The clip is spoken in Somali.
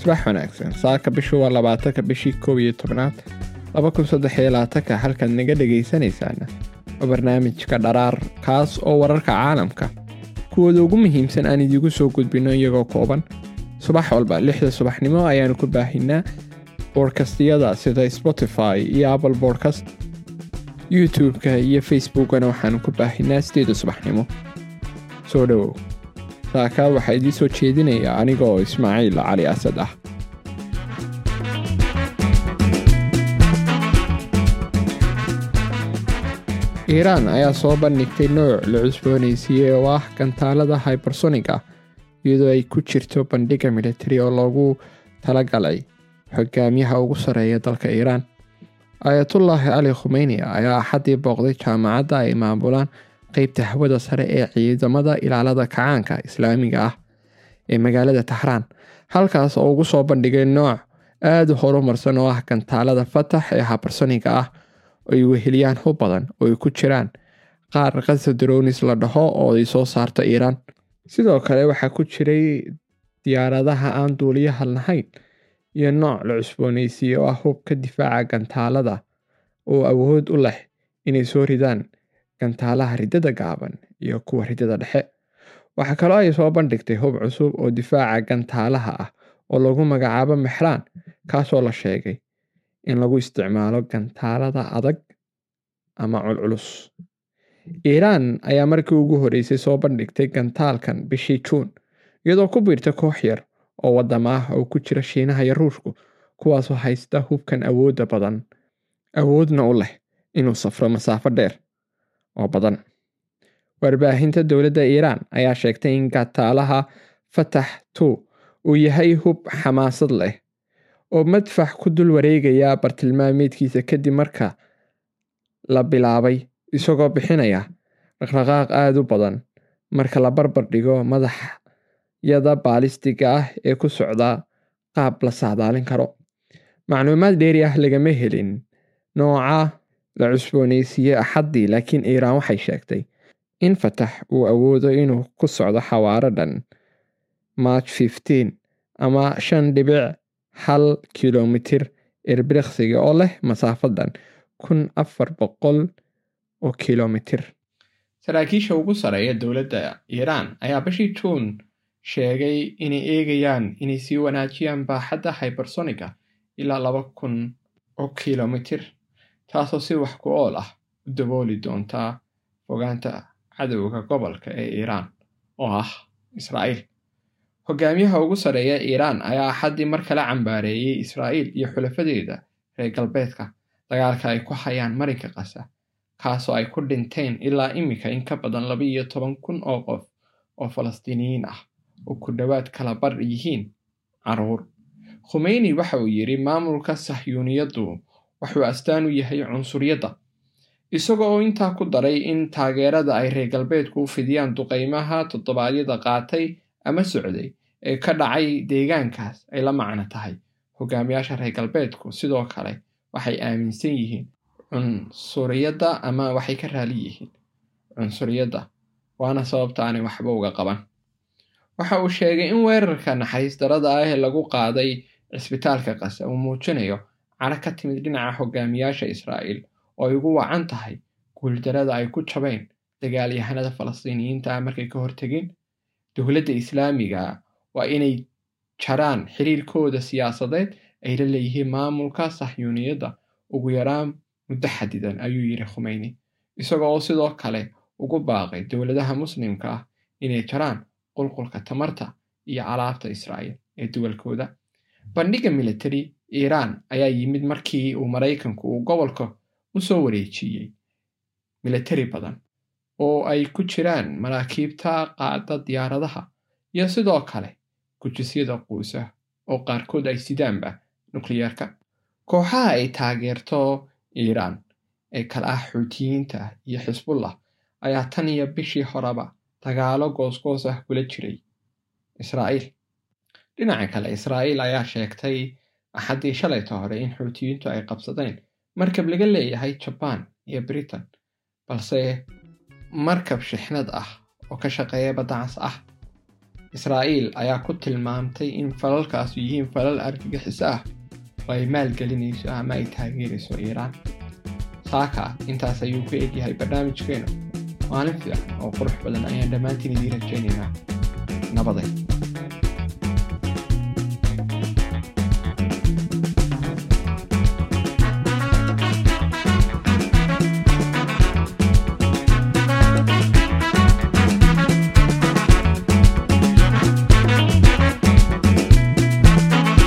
subax wanaagsan. Saaka bishu waa labaatanka bishii koob iyo tobnaad. laba kun saddex iyo labaatanka halkaad naga dhegaysanaysaana waa barnaamijka dharaar kaas oo wararka caalamka. Kuwooda ugu muhiimsan aan idiigu soo gudbino iyagoo kooban. Subax walba lixda subaxnimo ayaanu ku baahinaa boodkastiyada sida spotify iyo apple boodkast youtube-ka iyo facebookana waxaanu ku baahinaa sideeda subaxnimo. Soo dhowow saaka waxaa idiin soo jeedinaya aniga oo ismaaciil cali asad ah. Iiraan ayaa soo bandhigtay nooc la cusboonaysiiyey oo ah gantaalada hybersonic ah iyadoo ay ku jirto bandhiga militari oo loogu talagalay xogaamiyaha ugu sarreeya dalka iiraan. Ayatullaahi cali khumeyni ayaa axaddii booqday jaamacadda ay maamulaan qeybta hawada sare ee ciidamada ilaalada kacaanka islaamiga ah ee magaalada taxraan halkaas oo ugu soo bandhigay nooc aada u horumarsan oo ah gantaalada fatax ee habarsoniga ah ay weheliyaan hub badan oo ay ku jiraan qaar kasa dronis la dhaho oo ay soo saarto iiraan. Sidoo kale waxaa ku jiray diyaaradaha aan duuliyaha lahayn iyo nooc la cusboonaysiiye oo ah hubka difaaca gantaalada oo awood u leh inay soo ridaan gantaalaha riddada gaaban iyo kuwa riddada dhexe. Waxaa kaloo ay soo bandhigtay hub cusub oo difaaca gantaalaha ah oo lagu magacaabo mexraan kaasoo la sheegay in lagu isticmaalo gantaalada adag ama culculus. Iiraan ayaa markii ugu horreysay soo bandhigtay gantaalkan bishii juun iyadoo ku biirta koox yar oo waddama ah oo ku jira shiinaha iyo ruushku kuwaasoo haysta hubkan awoodda badan awoodna u leh inuu safro masaafo dheer oo badan. Warbaahinta dowladda iiraan ayaa sheegtay in gataalaha fatax two uu yahay hub xamaasad leh oo madfax ku dul wareegaya bartilmaameedkiisa kadib marka la bilaabay isagoo bixinaya dhaqdhaqaaq aada u badan marka la barbar dhigo madaxyada baalistiga ah ee ku socda qaab la saadaalin karo. Macluumaad dheeri ah lagama helin. Nooca la cusboonaysiiyey axaddii laakiin iiraan waxay sheegtay in fatax uu awoodo inuu ku socdo xawaaro dhan march fifteen ama shan dhibic hal kilomitir erbiriqsiga oo leh masaafadan kun afar boqol oo kilomitir. Saraakiisha ugu sareeya dowladda iiraan ayaa bishii juun sheegay inay eegayaan inay sii wanaajiyaan baaxadda hybersoniga ilaa laba kun oo kilomitir taasoo si wax ku ool ah u dabooli doontaa fogaanta cadowga gobolka ee iiraan oo ah israa'iil. Hogaamiyaha ugu sarreeya iiraan ayaa axaddii mar kale cambaareeyey israa'iil iyo xulafadeeda reer galbeedka dagaalka ay ku hayaan marinka qasa kaasoo ay ku dhinteen ilaa iminka in ka badan laba iyo toban kun oo qof oo falastiiniyiin ah oo ku dhowaad kala bar yihiin carruur. Khumeyni waxa uu yidhi maamulka sahyuuniyaddu wuxuu astaan u yahay cunsuryadda. Isaga oo intaa ku daray in taageerada ay reer galbeedku u fidiyaan duqaymaha toddobaadyada qaatay ama socday ee ka dhacay deegaankaas ay la macno tahay. Hogaamiyaasha reer galbeedku sidoo kale waxay aaminsan yihiin cunsuriyadda ama waxay ka raali yihiin cunsuriyadda waana sababta aanay waxba uga qaban. Waxa uu sheegay in weerarka naxariis darada ah ee lagu qaaday cisbitaalka qasa uu muujinayo caro ka timid dhinaca hogaamiyaasha israa'iil oo ay ugu wacan tahay guuldarada ay ku jabeen dagaalyahanada falastiiniyiinta ah markay ka hortegeen dowladda islaamiga waa inay jaraan xiriirkooda siyaasadeed ay la leeyihiin maamulka sahyuuniyadda ugu yaraan muddo xadidan ayuu yidhi khumeyni isagoo oo sidoo kale ugu baaqay dowladaha muslimka ah inay jaraan qulqulka tamarta iyo alaabta israa'iil ee duwalkooda. Bandhiga militari iiraan ayaa yimid markii uu maraykanku uu gobolka u soo wareejiyey militari badan oo ay ku jiraan maraakiibta qaada diyaaradaha iyo sidoo kale gujisyada quusa oo qaarkood ay sidaanba nukliyeerka kooxaha ay taageerto iiraan ee kala ah xuutiyiinta iyo xisbullah ayaa tan iyo bishii horeba dagaalo goosgoos ah kula jiray israa'iil. Dhinaca kale israa'iil ayaa sheegtay axaddii shalayta hore in xuutiyiintu ay qabsadeen markab laga leeyahay jabaan iyo britain balse markab shixnad ah oo ka shaqeeya badda cas ah israa'iil ayaa ku tilmaamtay in falalkaasu yihiin falal argagixiso ah oo ay maalgelinayso ama ay taageerayso iiraan saaka intaas ayuu ku egyahay barnaamijkeenu maalin fiican oo qurux badan ayaan dhammaantiin idiin rajaynaynaa nabaday